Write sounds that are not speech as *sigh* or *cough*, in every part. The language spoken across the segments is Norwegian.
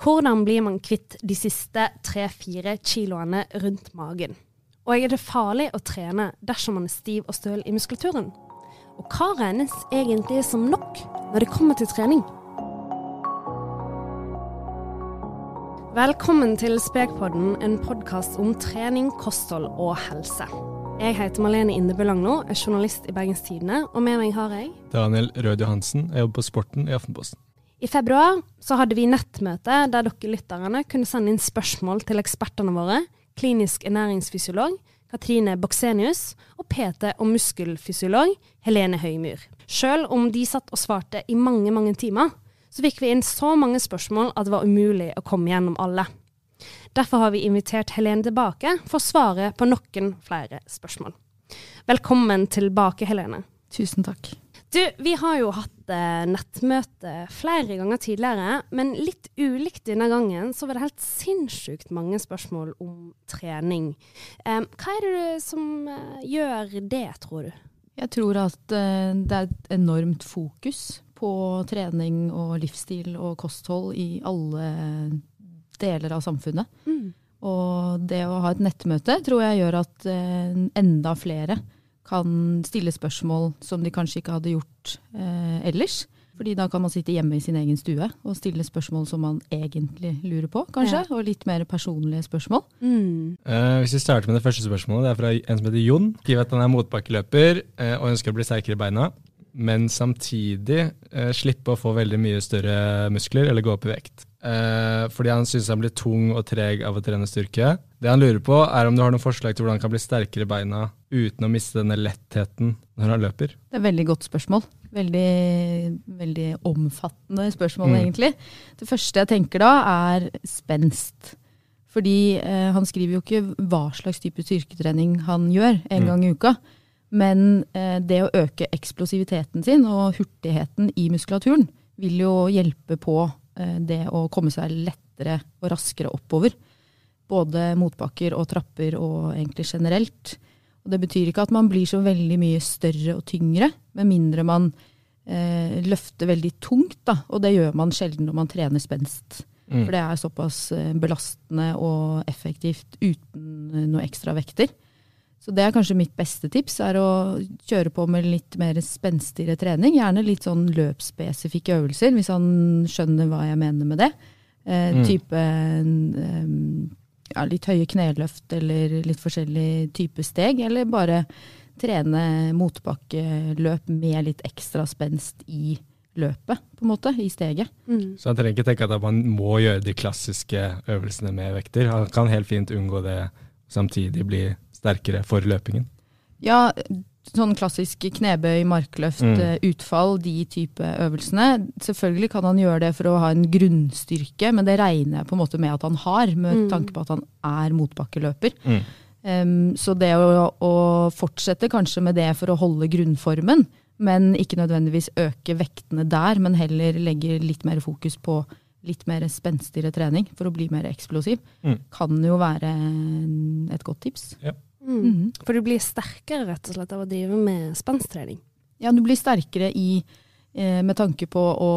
Hvordan blir man kvitt de siste tre-fire kiloene rundt magen? Og er det farlig å trene dersom man er stiv og støl i muskulaturen? Og hva regnes egentlig som nok når det kommer til trening? Velkommen til Spekpodden, en podkast om trening, kosthold og helse. Jeg heter Malene Indebø Langno, er journalist i Bergens Tidende, og med meg har jeg Daniel Rød Johansen, jeg jobber på Sporten i Aftenposten. I februar så hadde vi nettmøte der dere lytterne kunne sende inn spørsmål til ekspertene våre, klinisk ernæringsfysiolog Katrine Boksenius og PT og muskelfysiolog Helene Høymyr. Selv om de satt og svarte i mange, mange timer, så fikk vi inn så mange spørsmål at det var umulig å komme gjennom alle. Derfor har vi invitert Helene tilbake for å svare på noen flere spørsmål. Velkommen tilbake, Helene. Tusen takk. Du, vi har jo hatt eh, nettmøte flere ganger tidligere, men litt ulikt denne gangen så var det helt sinnssykt mange spørsmål om trening. Eh, hva er det som eh, gjør det, tror du? Jeg tror at eh, det er et enormt fokus på trening og livsstil og kosthold i alle deler av samfunnet. Mm. Og det å ha et nettmøte tror jeg gjør at eh, enda flere kan stille spørsmål som de kanskje ikke hadde gjort eh, ellers. Fordi da kan man sitte hjemme i sin egen stue og stille spørsmål som man egentlig lurer på, kanskje. Og litt mer personlige spørsmål. Mm. Eh, hvis vi starter med det første spørsmålet, det er fra en som heter Jon. Skriver at han er motbakkeløper eh, og ønsker å bli sterkere i beina, men samtidig eh, slippe å få veldig mye større muskler eller gå opp i vekt. Eh, fordi han syns han blir tung og treg av å trene styrke. Det han lurer på, er om du har noen forslag til hvordan han kan bli sterkere i beina uten å miste denne lettheten når han løper. Det er et veldig godt spørsmål. Veldig, veldig omfattende spørsmål, Mm. egentlig. Det første jeg tenker da, er spenst. Fordi eh, han skriver jo ikke hva slags type styrketrening han gjør en Mm. gang i uka. Men eh, det å øke eksplosiviteten sin og hurtigheten i muskulaturen vil jo hjelpe på det å komme seg lettere og raskere oppover. Både motbakker og trapper og egentlig generelt. Og det betyr ikke at man blir så veldig mye større og tyngre, med mindre man eh, løfter veldig tungt. Da. Og det gjør man sjelden når man trener spenst. Mm. For det er såpass eh, belastende og effektivt uten eh, noe ekstra vekter. Så det er kanskje mitt beste tips, er å kjøre på med litt mer spenstigere trening. Gjerne litt sånn løpsspesifikke øvelser, hvis han skjønner hva jeg mener med det. Eh, Mm. Type eh, ja, litt høye kneløft eller litt forskjellig type steg, eller bare trene motbakkeløp med litt ekstra spenst i løpet, på en måte, i steget. Mm. Så han trenger ikke tenke at man må gjøre de klassiske øvelsene med vekter. Han kan helt fint unngå det, samtidig bli sterkere for løpingen. Ja, sånn klassisk knebøy, markløft, Mm. eh, utfall, de type øvelsene. Selvfølgelig kan han gjøre det for å ha en grunnstyrke, men det regner jeg på en måte med at han har, med Mm. tanke på at han er motbakkeløper. Mm. Um, så det å, å fortsette kanskje med det for å holde grunnformen, men ikke nødvendigvis øke vektene der, men heller legge litt mer fokus på litt mer spenstigere trening for å bli mer eksplosiv, Mm. kan jo være et godt tips. Mm. Mhm. For du blir sterkere rett og slett av å drive med spansttrening. Ja, du blir sterkere i, eh, med tanke på å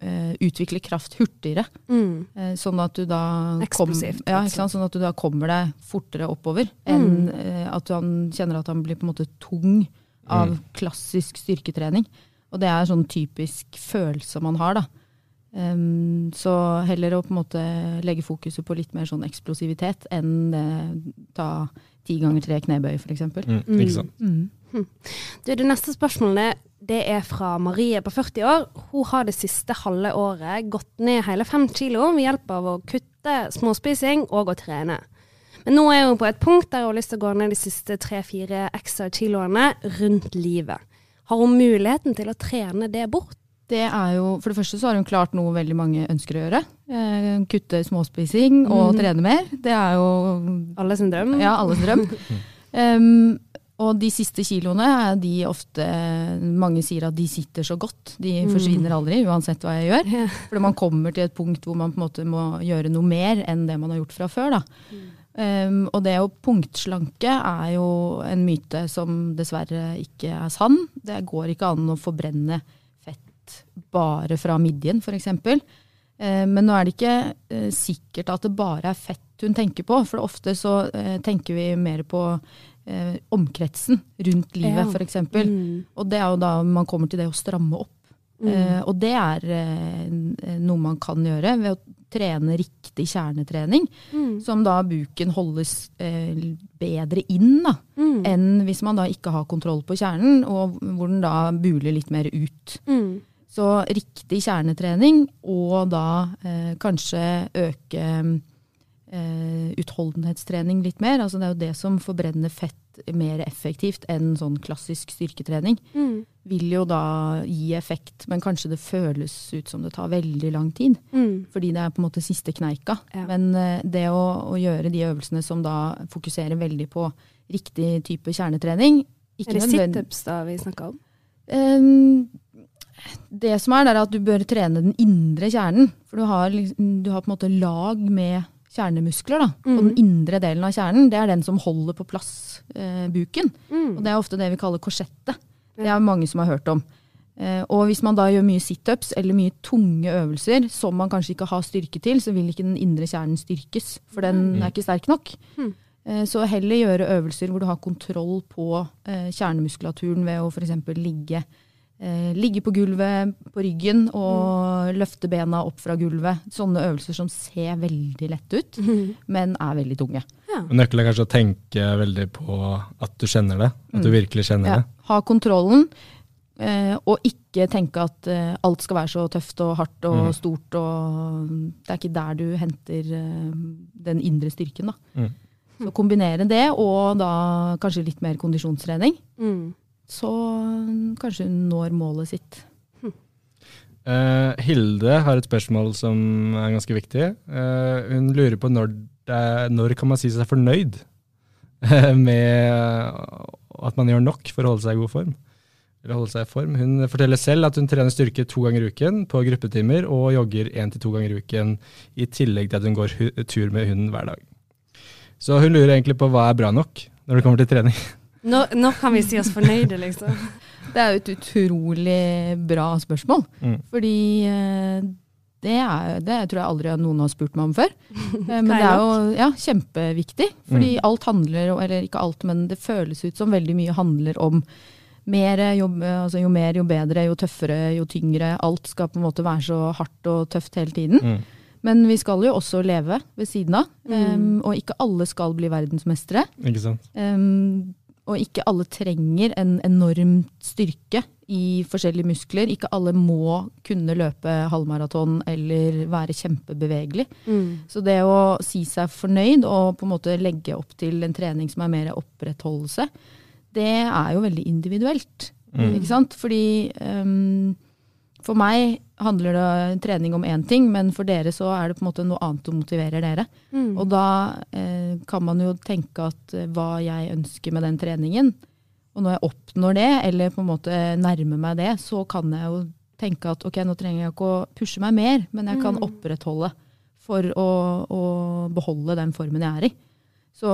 eh, utvikle kraft hurtigere. Mm. Eh, sånn at du da kom, ja, ikke sant? Sånn at du da kommer deg fortere oppover enn eh, at han kjenner at han blir på en måte tung av Mm. klassisk styrketrening. Og det er sånn typisk følelse man har, da. Em, så heller å på en måte legge fokuset på litt mer sånn eksplosivitet enn uh, ta ti ganger tre knebøy, f.eks. Mm. Mm. Ikke sant? Mm. Du, det neste spørsmålet det er fra Marie på 40 år. Hun har det siste halve året gått ned hele fem kilo ved hjelp av å kutte småspising og å trene. Men nå er hun på et punkt der hun har lyst til å gå ned de siste tre-fire ekstra kiloene rundt livet. Har hun muligheten til å trene det bort? Det er jo, For det første så har hun klart noe veldig mange ønsker å gjøre. Eh, kutte småspising og mm. trene mer. Det er jo Alle sin drøm? ja, alle sin drøm. *laughs* um, og de siste kiloene er de ofte Mange sier at de sitter så godt. De Mm. forsvinner aldri, uansett hva jeg gjør. Yeah. Fordi man kommer til et punkt hvor man på en måte må gjøre noe mer enn det man har gjort fra før. da. Um, og det å punktslanke er jo en myte som dessverre ikke er sann. Det går ikke an å forbrenne bare fra midjen, f.eks. Eh, men nå er det ikke eh, sikkert at det bare er fett hun tenker på, for ofte så eh, tenker vi mer på omkretsen rundt livet, Ja. f.eks. Mm. Og det er jo da man kommer til det å stramme opp. Mm. Og det er noe man kan gjøre ved å trene riktig kjernetrening, Mm. som da buken holdes eh, bedre inn da, Mm. enn hvis man da ikke har kontroll på kjernen, og hvor den da buler litt mer ut. Mm. Så riktig kjernetrening, og da eh, kanskje øke eh, utholdenhetstrening litt mer. Altså det er jo det som forbrenner fett mer effektivt enn sånn klassisk styrketrening. Mm. Vil jo da gi effekt, men kanskje det føles ut som det tar veldig lang tid. Mm. Fordi det er på en måte siste kneika. Ja. Men eh, det å, å gjøre de øvelsene som da fokuserer veldig på riktig type kjernetrening Er det situps da vi snakker om? Ehm, det som er, er at du bør trene den indre kjernen. For du har, liksom- du har på en måte lag med kjernemuskler. Da. Og Mhm. den indre delen av kjernen det er den som holder på plass eh, buken. Mm. Og det er ofte det vi kaller korsettet. Det er mange som har hørt om. Eh, og hvis man da gjør mye situps eller mye tunge øvelser som man kanskje ikke har styrke til, så vil ikke den indre kjernen styrkes. For den er ikke sterk nok. Mm. Eh, Så heller gjøre øvelser hvor du har kontroll på eh, kjernemuskulaturen ved å f.eks. ligge, ligge på gulvet på ryggen og løfte bena opp fra gulvet. Sånne øvelser som ser veldig lette ut, mm. men er veldig tunge. Ja. Nøkkelen er kanskje å tenke veldig på at du kjenner det. At du Mm. virkelig kjenner Ja, det. ha kontrollen, eh, og ikke tenke at eh, alt skal være så tøft og hardt og Mm. stort. Og det er ikke der du henter eh, den indre styrken. Da. Mm. Så kombinere det og da kanskje litt mer kondisjonstrening. Mm. Så kanskje hun når målet sitt. Uh, Hilde har et spørsmål som er ganske viktig. Uh, hun lurer på når, det når kan man si seg fornøyd eh, med at man gjør nok for å holde seg i god form. Eller holde seg i form. Hun forteller selv at hun trener styrke to ganger i uken på gruppetimer og jogger én til to ganger i uken, i tillegg til at hun går hu tur med hunden hver dag. Så hun lurer egentlig på hva er bra nok når det kommer til trening. *laughs* Når, når kan vi si oss fornøyde, liksom? *laughs* Det er jo et utrolig bra spørsmål. Mm. Fordi eh, det, er, det tror jeg aldri noen har spurt meg om før. *laughs* Eh, Men det er jo ja, kjempeviktig. Fordi Mm. alt handler, om, eller ikke alt, men det føles ut som veldig mye handler om mer, jo, altså jo mer, jo bedre, jo tøffere, jo tyngre. Alt skal på en måte være så hardt og tøft hele tiden. Mm. Men vi skal jo også leve ved siden av. Mm. Um, og ikke alle skal bli verdensmestere. Ikke sant? Um, og ikke alle trenger en enorm styrke i forskjellige muskler. Ikke alle må kunne løpe halvmaraton eller være kjempebevegelig. Mm. Så det å si seg fornøyd og på en måte legge opp til en trening som er mer opprettholdelse, det er jo veldig individuelt. Mm. Ikke sant? Fordi um, for meg handler det trening om én ting, men for dere så er det på en måte noe annet som motiverer dere. Mm. Og da eh, kan man jo tenke at eh, hva jeg ønsker med den treningen, og når jeg oppnår det, eller på en måte nærmer meg det, så kan jeg jo tenke at ok, nå trenger jeg ikke å pushe meg mer, men jeg kan Mm. opprettholde for å, å beholde den formen jeg er i. Så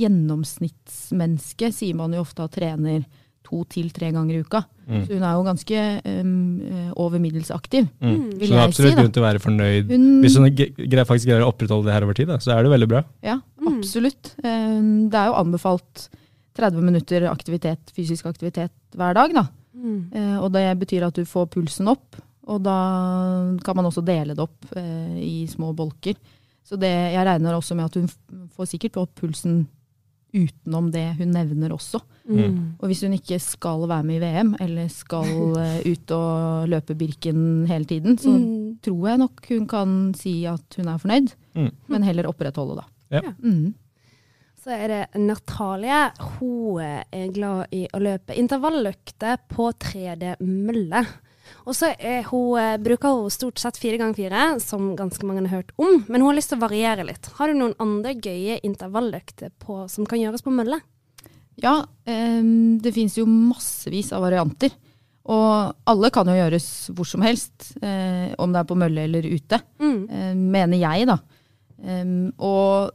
gjennomsnittsmennesket sier man jo ofte at trener to til tre ganger i uka. Mm. Så hun er jo ganske um, eh, over middels aktiv, Mm. Så er jeg absolutt si. grunn til å være fornøyd. Hun, Hvis hun greier, faktisk greier å opprettholde det her over tid, da, så er det veldig bra. Ja, Mm. absolutt. Um, Det er jo anbefalt 30 minutter aktivitet, fysisk aktivitet hver dag. Da. Mm. Uh, Og det betyr at du får pulsen opp, og da kan man også dele det opp uh, i små bolker. Så det, jeg regner også med at hun får sikkert opp pulsen utenom det hun nevner også. Mm. Og hvis hun ikke skal være med i VM, eller skal eh, ut og løpe Birken hele tiden, så Mm. tror jeg nok hun kan si at hun er fornøyd, Mm. men heller opprettholde, da. Ja. Mm. Så er det Natalie. Hun er glad i å løpe intervalløkter på 3D-mølle. Og så hun, eh, bruker hun stort sett fire ganger fire, som ganske mange har hørt om. Men hun har lyst til å variere litt. Har du noen andre gøye intervalløkter som kan gjøres på mølle? Ja, em, det finnes jo massevis av varianter. Og alle kan jo gjøres hvor som helst, eh, om det er på mølle eller ute, Mm. eh, mener jeg, da. Em, og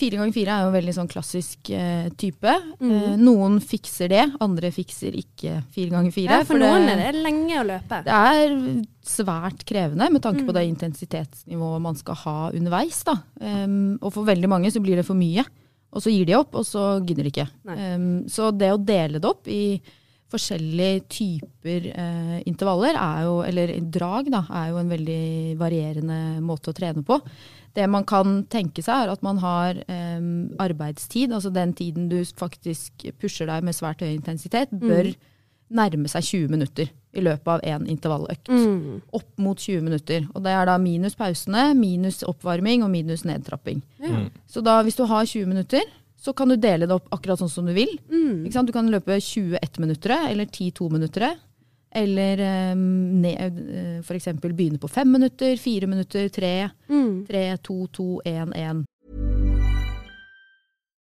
Fire ganger fire er jo en veldig sånn klassisk eh, type. Mm. Eh, noen fikser det, andre fikser ikke fire ganger fire. Ja, for, noen er det lenge å løpe. Det er svært krevende med tanke på Mm. det intensitetsnivået man skal ha underveis. Um, og for veldig mange så blir det for mye, og så gir de opp, og så gidder de ikke. Um, så det å dele det opp i forskjellige typer eh, intervaller, er jo, eller drag, da, er jo en veldig varierende måte å trene på. Det man kan tenke seg, er at man har eh, arbeidstid, altså den tiden du faktisk pusher deg med svært høy intensitet, bør nærme seg 20 minutter i løpet av én intervalløkt. Mm. Opp mot 20 minutter. Og det er da minus pausene, minus oppvarming og minus nedtrapping. Mm. Så da hvis du har 20 minutter, så kan du dele det opp akkurat sånn som du vil. Mm. Ikke sant? Du kan løpe 21 minutter, eller 10-2-minutter, Eller um, ned, for eksempel begynne på 5 minutter, 4 minutter, tre, Mm. tre, to, to, én, én.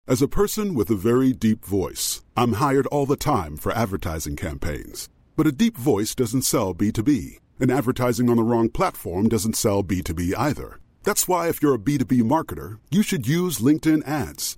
As a person with a very deep voice, I'm hired all the time for advertising campaigns. But a deep voice doesn't sell B2B, and advertising on the wrong platform doesn't sell B2B either. That's why, if you're a B2B marketer, you should use LinkedIn ads.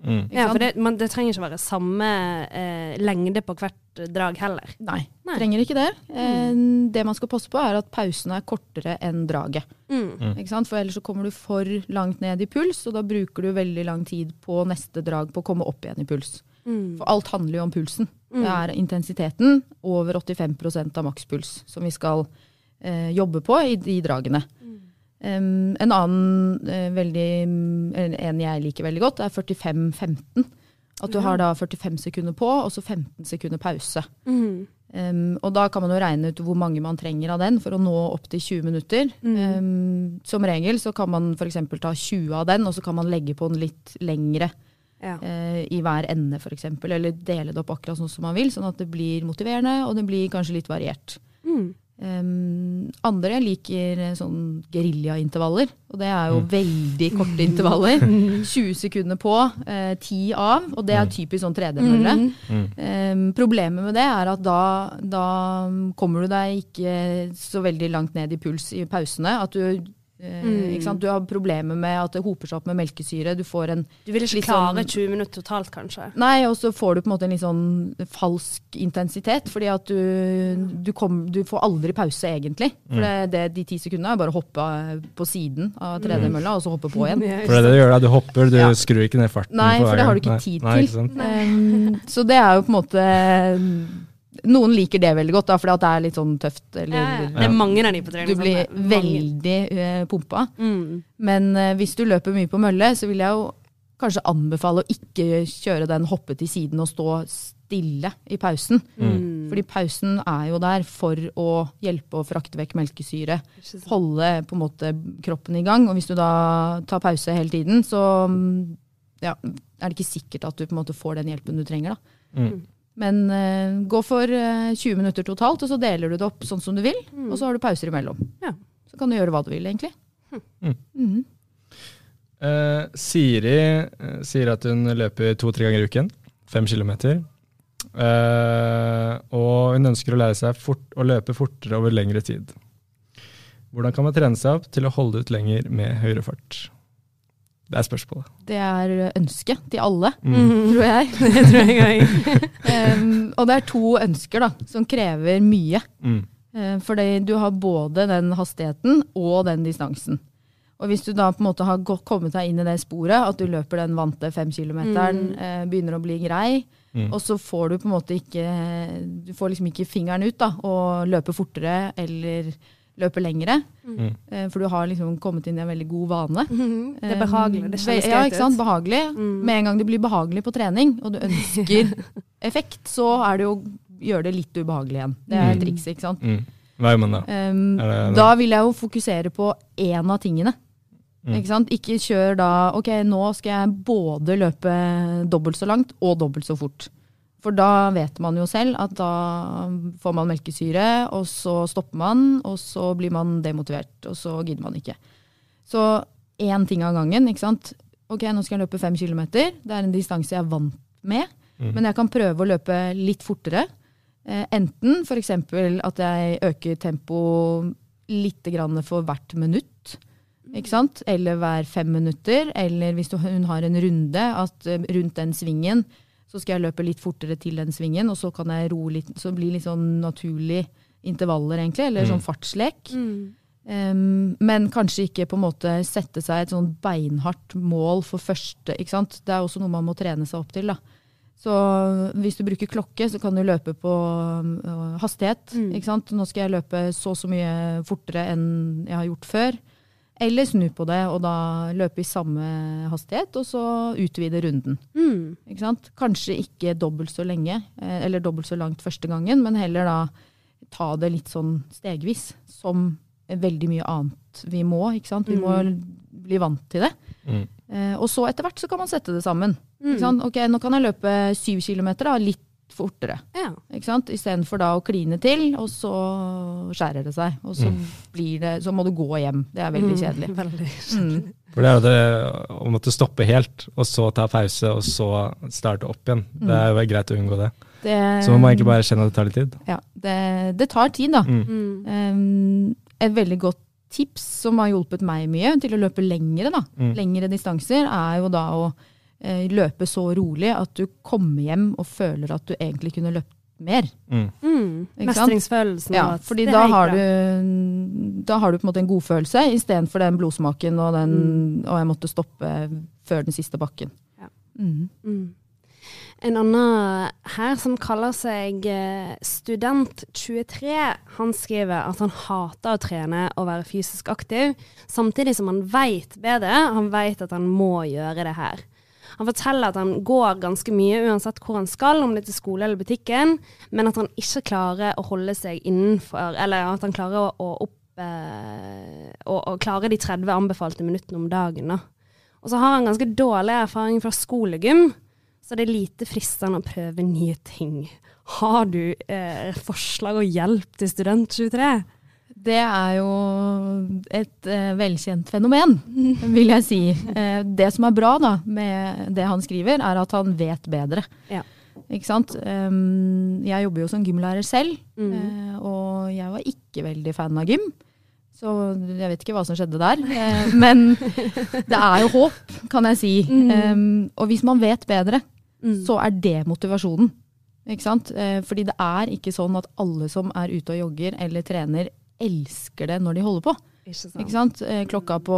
Mm. Ja, for det, man, det trenger ikke være samme eh, lengde på hvert drag heller. Nei, Nei. trenger ikke det. Eh, Det man skal passe på, er at pausene er kortere enn draget. Mm. Ikke sant? For ellers så kommer du for langt ned i puls, og da bruker du veldig lang tid på neste drag på å komme opp igjen i puls. Mm. For alt handler jo om pulsen. Det er intensiteten over 85% av makspuls som vi skal eh, jobbe på i de dragene. Um, en annen uh, veldig, en jeg liker veldig godt, er 45-15. At du har da 45 sekunder på, og så 15 sekunder pause. Mm. Um, og da kan man jo regne ut hvor mange man trenger av den for å nå opp til 20 minutter. Um, som regel så kan man f.eks. ta 20 av den, og så kan man legge på den litt lengre Ja. Uh, i hver ende f.eks. Eller dele det opp akkurat sånn som man vil, sånn at det blir motiverende og det blir kanskje litt variert. Mm. Um, andre liker eh, sånn geriljaintervaller, og det er jo veldig korte intervaller. *laughs* 20 sekunder på, eh, 10 av, og det er typisk sånn 3D-mølle. Um, problemet med det er at da, da kommer du deg ikke så veldig langt ned i puls i pausene. At du, eh, ikke sant? du har problemer med at det hoper seg opp med melkesyre. Du får en Du vil ikke klare sånn- 20 minutter totalt, kanskje. Nei, og så får du på en måte en litt sånn falsk intensitet, fordi at du, du, kom, du får aldri pause egentlig. For det, det, de ti sekundene er bare å hoppe på siden av 3D-mølla, og så hoppe på igjen. *laughs* For det er det du gjør da, du hopper, du Ja. skrur ikke ned farten. Nei, for det har du ikke tid Nei, til. ikke sant? Um, så det er jo på en måte Noen liker det veldig godt, da, fordi at det er litt sånn tøft. Eller, Ja, det er mange av de på Du blir sånn, veldig uh, pumpa. Mm. Men uh, hvis du løper mye på mølle, så vil jeg jo kanskje anbefale å ikke kjøre den hoppe til siden og stå stille i pausen. Mm. Fordi pausen er jo der for å hjelpe å frakte vekk melkesyre. Holde på en måte kroppen i gang. Og hvis du da tar pause hele tiden, så mm, ja, er det ikke sikkert at du på en måte får den hjelpen du trenger. da. Mm. Men uh, gå for uh, 20 minutter totalt, og så deler du det opp sånn som du vil. Og så har du pauser imellom. Ja. Så kan du gjøre hva du vil, egentlig. Mm. Mm. Uh, Siri eh, sier at hun løper to-tre ganger i uken. Fem kilometer. Eh, og hun ønsker å lære seg fort, å løpe fortere over lengre tid. Hvordan kan man trene seg opp til å holde ut lenger med høyere fart? Det er spørsmålet. Det er ønsket til alle, Mm. tror jeg. *laughs* Det tror jeg um, og det er to ønsker da, som krever mye. Mm. Uh, Fordi du har både den hastigheten og den distansen. Og hvis du da på en måte har gått, kommet deg inn i det sporet, at du løper den vante femkilometeren, eh, begynner å bli grei, Mm. og så får du på en måte ikke Du får liksom ikke fingeren ut da, og løper fortere eller løpe lengre. Mm. Eh, For du har liksom kommet inn i en veldig god vane. Det er behagelig. Det Eh, kjennes Ja, ikke sant? Behagelig. Mm. Med en gang det blir behagelig på trening, og du *laughs* ønsker effekt, så er det jo gjøre det litt ubehagelig igjen. Det er Mm. trikset, ikke sant. Mm. Hva gjør man da? Um, det- da vil jeg jo fokusere på én av tingene. Mm. Ikke sant? Ikke kjør da ok, nå skal jeg både løpe dobbelt så langt og dobbelt så fort. For da vet man jo selv at da får man melkesyre, og så stopper man, og så blir man demotivert, og så gidder man ikke. Så én ting av gangen, ikke sant. Ok, nå skal jeg løpe fem kilometer. Det er en distanse jeg er vant med. Mm. Men jeg kan prøve å løpe litt fortere. Eh, enten f.eks. at jeg øker tempo litt grann for hvert minutt. Ikke sant? Eller hver fem minutter. Eller hvis du, hun har en runde, at eh, rundt den svingen så skal jeg løpe litt fortere til den svingen, og så kan jeg roe litt. Så blir litt sånn naturlig intervaller, egentlig. Eller sånn fartslek. Mm. Um, men kanskje ikke på en måte sette seg et sånn beinhardt mål for første. ikke sant? Det er også noe man må trene seg opp til. da. Så hvis du bruker klokke, så kan du løpe på uh, hastighet. Mm. ikke sant? Nå skal jeg løpe så og så mye fortere enn jeg har gjort før. Eller snu på det og da løpe i samme hastighet, og så utvide runden. Mm. Ikke sant? Kanskje ikke dobbelt så lenge, eh, eller dobbelt så langt første gangen, men heller da ta det litt sånn stegvis, som veldig mye annet vi må. ikke sant? Vi må bli vant til det. Mm. Eh, og så etter hvert så kan man sette det sammen. Mm. Ikke sant? Ok, Nå kan jeg løpe syv kilometer, da, litt fortere. Ja. ikke sant? Istedenfor da å kline til, og så skjærer det seg. Og så, Mm. blir det, så må du gå hjem. Det er veldig kjedelig. Mm, *laughs* veldig Mm. For det er jo det å måtte stoppe helt, og så ta pause, og så starte opp igjen. Det er jo greit å unngå det. Det, Så man må egentlig bare kjenne at det tar litt tid. ja, det, det tar tid, da. Mm. Mm. Um, et veldig godt tips som har hjulpet meg mye til å løpe lengre, da. Mm. lengre distanser, er jo da å løpe så rolig at du kommer hjem og føler at du egentlig kunne løpt mer. Mm. Mm. Mestringsfølelsen. Ja, fordi da har, du, da har du på en måte en godfølelse istedenfor den blodsmaken og den Mm. Og jeg måtte stoppe før den siste bakken. Ja. Mm. Mm. En annen her som kaller seg eh, Student23, han skriver at han hater å trene og være fysisk aktiv, samtidig som han veit bedre. Han veit at han må gjøre det her. Han forteller at han går ganske mye uansett hvor han skal, om det er til skole eller butikken, men at han ikke klarer å holde seg innenfor, eller at han klarer å, opp eh, å, å klare de 30 anbefalte minuttene om dagen. Da. Og så har han ganske dårlig erfaring fra skolegym, så det er lite fristende å prøve nye ting. Har du eh, forslag og hjelp til Student 23? Det er jo et eh, velkjent fenomen, *laughs* vil jeg si. Eh, det som er bra da, med det han skriver, er at han vet bedre. Ja. Ikke sant? Um, jeg jobber jo som gymlærer selv, Mm. eh, og jeg var ikke veldig fan av gym. Så jeg vet ikke hva som skjedde der. Eh, men det er jo håp, kan jeg si. Mm. Um, og hvis man vet bedre, Mm. så er det motivasjonen. Ikke sant? Eh, fordi det er ikke sånn at alle som er ute og jogger eller trener, elsker det når de holder på. Ikke sant? Ikke sant? Eh, Klokka på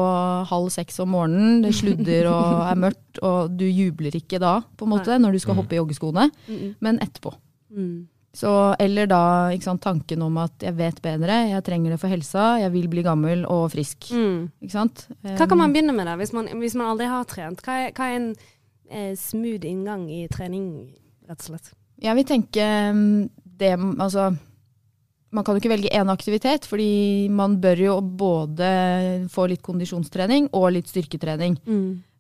halv seks om morgenen, det sludder og *laughs* er mørkt, og du jubler ikke da, på en måte, når du skal Mm. hoppe i joggeskoene, Mm, men etterpå. mm. Så, eller da ikke sant, tanken om at jeg vet bedre, jeg trenger det for helsa, jeg vil bli gammel og frisk. Mm. Ikke sant? Hva kan man begynne med da, hvis man, hvis man aldri har trent? Hva er, hva er en eh, smooth inngang i trening, rett og slett? Jeg vil tenke det Altså, man kan jo ikke velge én aktivitet, fordi man bør jo både få litt kondisjonstrening og litt styrketrening.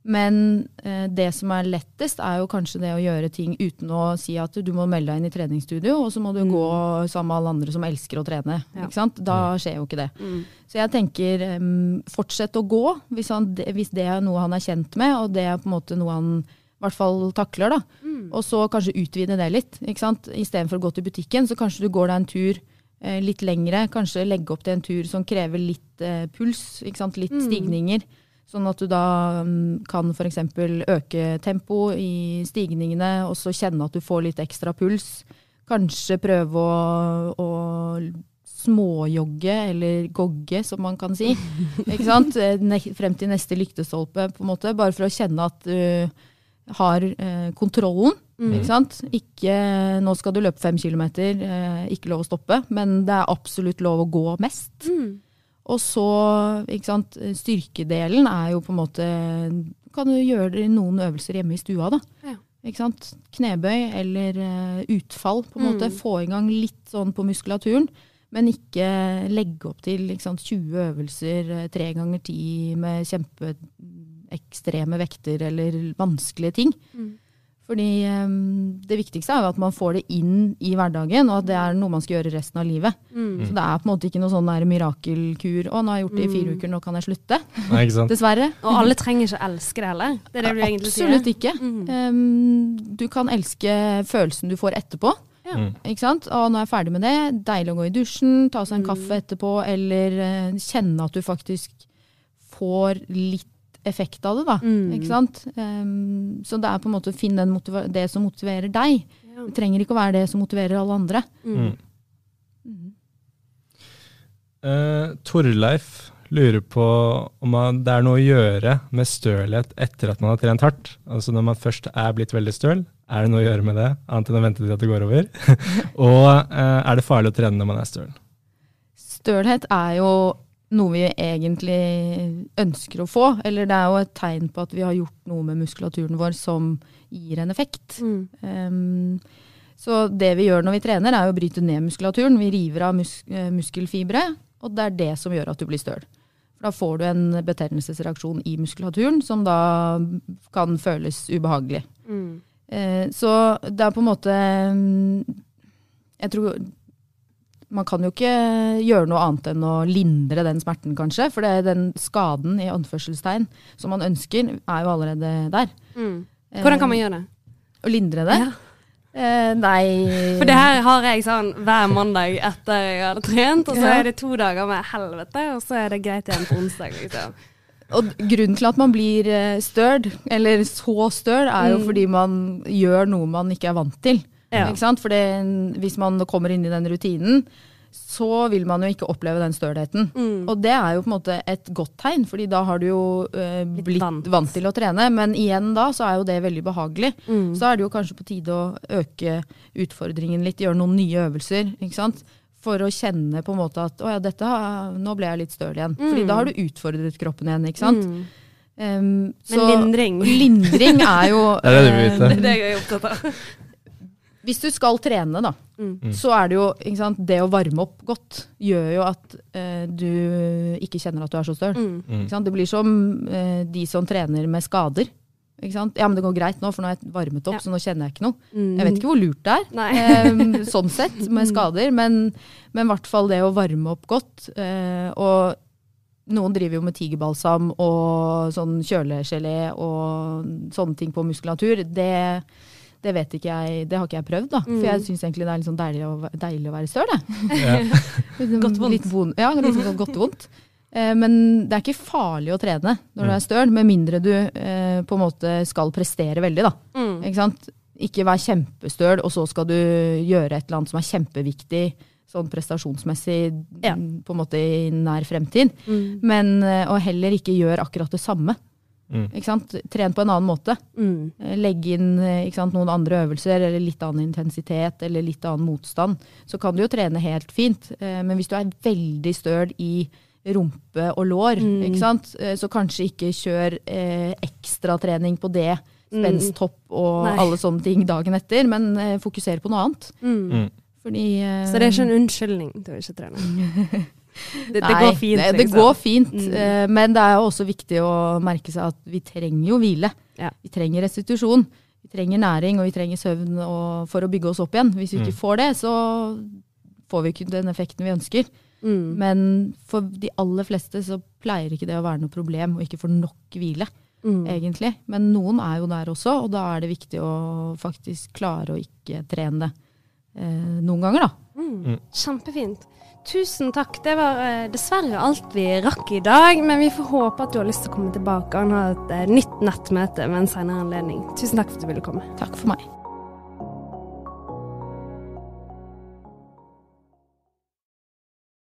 Men eh, det som er lettest, er jo kanskje det å gjøre ting uten å si at du må melde deg inn i treningsstudio, og så må du Mm. gå sammen med alle andre som elsker å trene. Ja. Ikke sant? Da skjer jo ikke det. Mm. Så jeg tenker um, fortsett å gå, hvis, han, hvis det er noe han er kjent med, og det er på en måte noe han i hvert fall takler. da. Mm. Og så kanskje utvide det litt. ikke sant? Istedenfor å gå til butikken, så kanskje du går deg en tur litt lengre. Kanskje legge opp til en tur som krever litt eh, puls, litt Mm. stigninger. Sånn at du da um, kan f.eks. øke tempo i stigningene, og så kjenne at du får litt ekstra puls. Kanskje prøve å, å småjogge, eller gogge, som man kan si. *laughs* Ikke sant? Eh, ne- Frem til neste lyktestolpe, på en måte. Bare for å kjenne at du har eh, kontrollen. Ikke sant? Ikke, nå skal du løpe fem kilometer, eh, ikke lov å stoppe, men det er absolutt lov å gå mest. Og så, ikke sant, styrkedelen er jo på en måte Kan du gjøre noen øvelser hjemme i stua, da. Ja. Ikke sant? Knebøy eller eh, utfall, på en måte. Mm. Få i gang litt sånn på muskulaturen. Men ikke legge opp til ikke sant, 20 øvelser eh, tre ganger ti med kjempeekstreme vekter eller vanskelige ting. Mm. Fordi eh, det viktigste er jo at man får det inn i hverdagen, og at det er noe man skal gjøre resten av livet. Mm. Så det er på en måte ikke noe sånn der mirakelkur 'Å, nå har jeg gjort det i fire uker, nå kan jeg slutte'. Nei, ikke sant? Dessverre. *laughs* Og alle trenger ikke å elske det heller. Det er det du egentlig sier. Absolutt ikke. Mm. Um, du kan elske følelsen du får etterpå. Ja. Mm. Ikke sant? Og nå er jeg ferdig med det. Deilig å gå i dusjen, ta seg en Mm. kaffe etterpå, eller eh, kjenne at du faktisk får litt effekt av det. da. Mm. Ikke sant? Um, så det er på en måte å finne den det som motiverer deg. Ja. Det trenger ikke å være det som motiverer alle andre. Mm. Mm. Uh, Torleif lurer på om man, det er noe å gjøre med stølhet etter at man har trent hardt. Altså når man først er blitt veldig støl, er det noe å gjøre med det, annet enn å vente til at det går over? *laughs* og uh, er det farlig å trene når man er støl? Stølhet er jo noe vi egentlig ønsker å få. Eller det er jo et tegn på at vi har gjort noe med muskulaturen vår som gir en effekt. Mm. Um, så det vi gjør når vi trener, er å bryte ned muskulaturen. Vi river av mus eh, muskelfibre, og det er det som gjør at du blir støl. Da får du en betennelsesreaksjon i muskulaturen som da kan føles ubehagelig. Mm. Eh, så det er på en måte mm, Jeg tror man kan jo ikke gjøre noe annet enn å lindre den smerten, kanskje. For det er den skaden i anførselstegn som man ønsker, er jo allerede der. Mm. Hvordan kan man gjøre det? Eh, Å lindre det? Ja. Eh, nei For det her har jeg sånn hver mandag etter jeg hadde trent, og så er det to dager med helvete, og så er det greit igjen på onsdag. Liksom. Og grunnen til at man blir eh, støl, eller så støl, er jo Mm. fordi man gjør noe man ikke er vant til. Ja. Ikke sant? For hvis man kommer inn i den rutinen, så vil man jo ikke oppleve den stølheten. Mm. Og det er jo på en måte et godt tegn, fordi da har du jo eh, Blitt vant. vant. til å trene. Men igjen da, så er jo det veldig behagelig. Mm. Så er det jo kanskje på tide å øke utfordringen litt, gjøre noen nye øvelser. ikke sant? For å kjenne på en måte at å ja, dette, har- nå ble jeg litt støl igjen. Fordi Mm. da har du utfordret kroppen igjen, ikke sant. Mm. Um, Men lindring. lindring er jo *laughs* Det er det du vil vite. eh, *laughs* Det er det jeg er opptatt av. Hvis du skal trene, da, Mm. Så er det jo ikke sant, Det å varme opp godt gjør jo at eh, du ikke kjenner at du er så støl. Mm. Mm. Det blir som eh, de som trener med skader. Ikke sant? Ja, men det går greit nå, for nå har jeg varmet opp, Ja. så nå kjenner jeg ikke noe. Mm. Jeg vet ikke hvor lurt det er, eh, *laughs* sånn sett, med skader, men men i hvert fall det å varme opp godt. Eh, og noen driver jo med tigerbalsam og sånn kjølegelé og sånne ting på muskulatur. Det, det vet ikke jeg, det har ikke jeg prøvd, da. Mm. For jeg syns egentlig det er litt sånn deilig å, deilig å være søl, jeg. Ja. *laughs* Liksom Godt vondt. Bon, ja, litt sånn godt vondt. Eh, Men det er ikke farlig å trene når du er støl, med mindre du eh, på en måte skal prestere veldig. da. Mm. Ikke sant? Ikke vær kjempestøl, og så skal du gjøre et eller annet som er kjempeviktig sånn prestasjonsmessig Ja. mm, på en måte i nær fremtid. Mm. Men, eh, og heller ikke gjør akkurat det samme. Mm. Ikke sant? Tren på en annen måte. Mm. Eh, Legge inn eh, ikke sant, noen andre øvelser eller litt annen intensitet eller litt annen motstand. Så kan du jo trene helt fint. Eh, Men hvis du er veldig støl i rumpe og lår, Mm. ikke sant? Så kanskje ikke kjør eh, ekstratrening på det. Spensthopp og Nei. alle sånne ting dagen etter, men eh, fokuser på noe annet. Mm. Mm. Fordi eh, Så det er ikke en unnskyldning til å ikke trene? *laughs* Det, det Nei, går fint, Det, det liksom. går fint, Mm. eh, men det er jo også viktig å merke seg at vi trenger jo hvile. Ja. Vi trenger restitusjon. Vi trenger næring og vi trenger søvn og, for å bygge oss opp igjen. Hvis vi ikke Mm. får det, så får vi ikke den effekten vi ønsker. Mm. Men for de aller fleste så pleier ikke det å være noe problem å ikke få nok hvile, Mm. egentlig. Men noen er jo der også, og da er det viktig å faktisk klare å ikke trene det eh, noen ganger, da. Mm. Kjempefint. Tusen takk. Det var eh, dessverre alt vi rakk i dag, men vi får håpe at du har lyst til å komme tilbake og ha et eh, nytt nettmøte ved en senere anledning. Tusen takk for at du ville komme. Takk for meg.